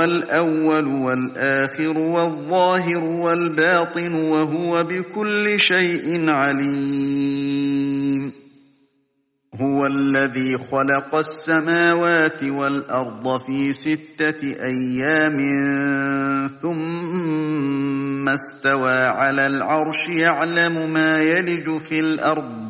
هو الأول والآخر والظاهر والباطن وهو بكل شيء عليم. هو الذي خلق السماوات والأرض في ستة أيام ثم استوى على العرش يعلم ما يلج في الأرض.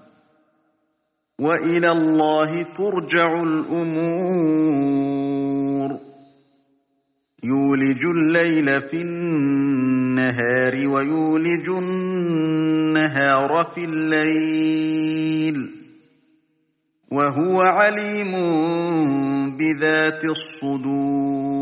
وإلى الله ترجع الأمور. يولج الليل في النهار ويولج النهار في الليل. وهو عليم بذات الصدور.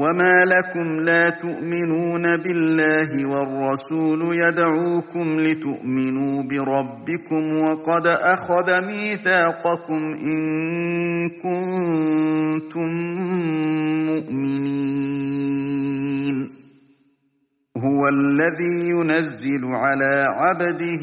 وما لكم لا تؤمنون بالله والرسول يدعوكم لتؤمنوا بربكم وقد أخذ ميثاقكم إن كنتم مؤمنين. هو الذي ينزل على عبده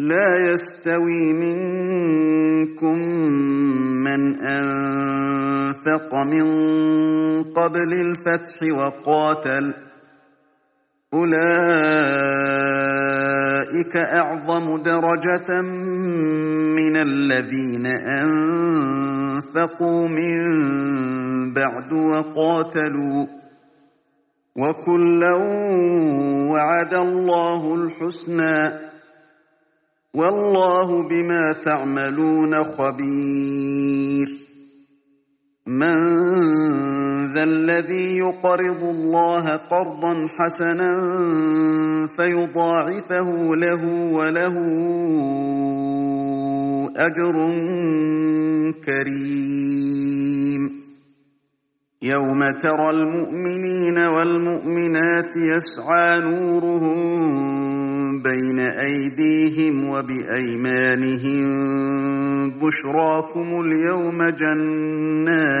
لا يستوي منكم من أنفق من قبل الفتح وقاتل. أولئك أعظم درجة من الذين أنفقوا من بعد وقاتلوا. وكلا وعد الله الحسنى. والله بما تعملون خبير. من ذا الذي يقرض الله قرضا حسنا فيضاعفه له وله أجر كريم. يوم ترى المؤمنين والمؤمنات يسعى نورهم بين أيديهم وبأيمانهم بشراكم اليوم جنات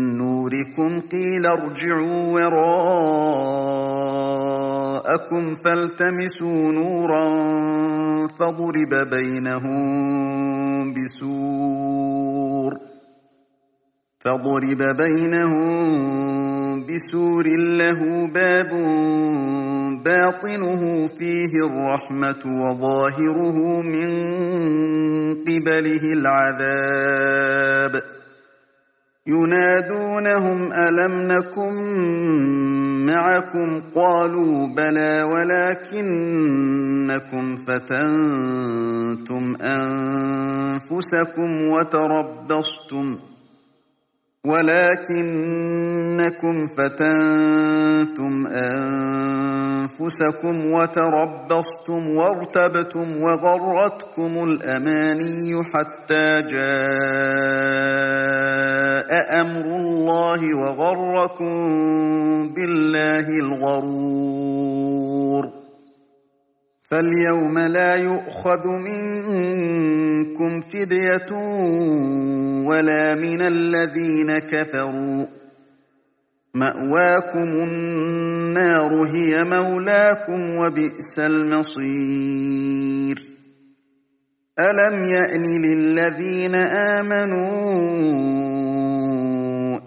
نوركم قيل ارجعوا وراءكم فالتمسوا نورا فضرب بينهم بسور فضرب بينهم بسور له باب باطنه فيه الرحمة وظاهره من قبله العذاب ينادونهم ألم نكن معكم؟ قالوا بلى ولكنكم فتنتم أنفسكم وتربصتم ولكنكم فتنتم أنفسكم وتربصتم وارتبتم وغرتكم الأماني حتى جاء أمر الله وغركم بالله الغرور فاليوم لا يؤخذ منكم فدية ولا من الذين كفروا مأواكم النار هي مولاكم وبئس المصير ألم يأن للذين آمنوا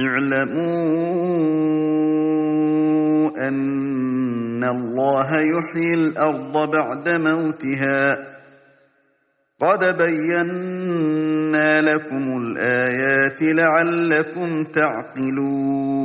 اعلموا أن الله يحيي الأرض بعد موتها. قد بينا لكم الآيات لعلكم تعقلون.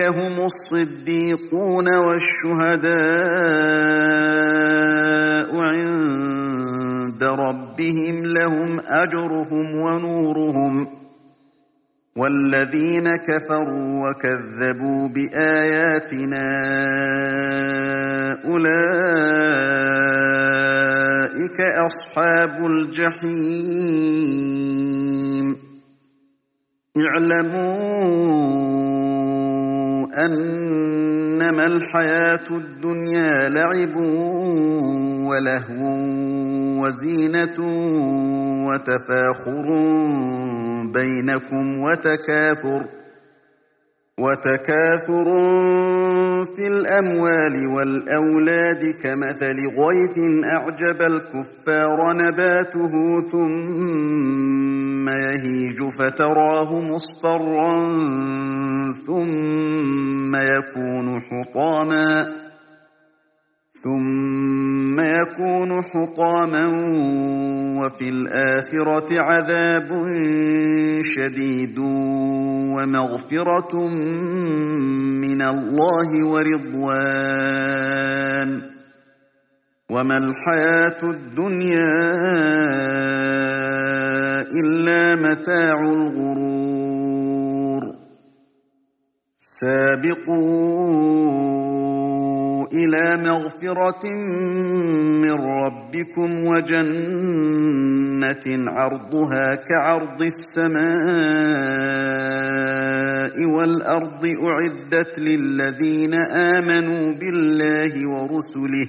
هم الصديقون والشهداء عند ربهم لهم أجرهم ونورهم. والذين كفروا وكذبوا بآياتنا أولئك أصحاب الجحيم. اعلموا أنما الحياة الدنيا لعب ولهو وزينة وتفاخر بينكم وتكاثر وتكاثر في الأموال والأولاد كمثل غيث أعجب الكفار نباته ثم يهيج فتراه مصفرا ثم يكون حطاما ثم يكون حطاما وفي الآخرة عذاب شديد ومغفرة من الله ورضوان. وما الحياة الدنيا إلا متاع الغرور. سابقوا إلى مغفرة من ربكم وجنة عرضها كعرض السماء والأرض أعدت للذين آمنوا بالله ورسله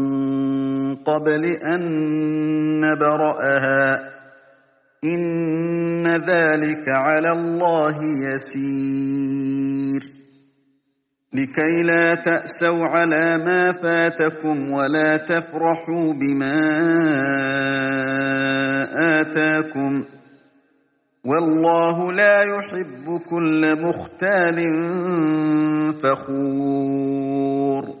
قبل أن نبرأها. إن ذلك على الله يسير. لكي لا تأسوا على ما فاتكم ولا تفرحوا بما آتاكم. والله لا يحب كل مختال فخور.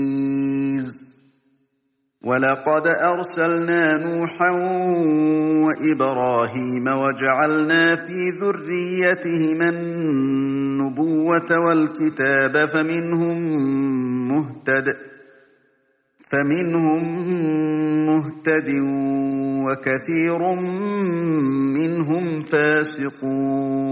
ولقد أرسلنا نوحا وإبراهيم وجعلنا في ذريتهما النبوة والكتاب فمنهم مهتد فمنهم مهتد وكثير منهم فاسقون.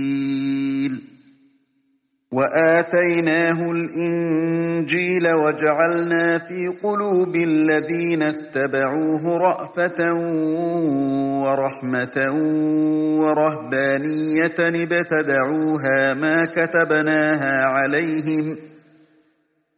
وآتيناه الإنجيل وجعلنا في قلوب الذين اتبعوه رأفة ورحمة ورهبانية ابتدعوها ما كتبناها عليهم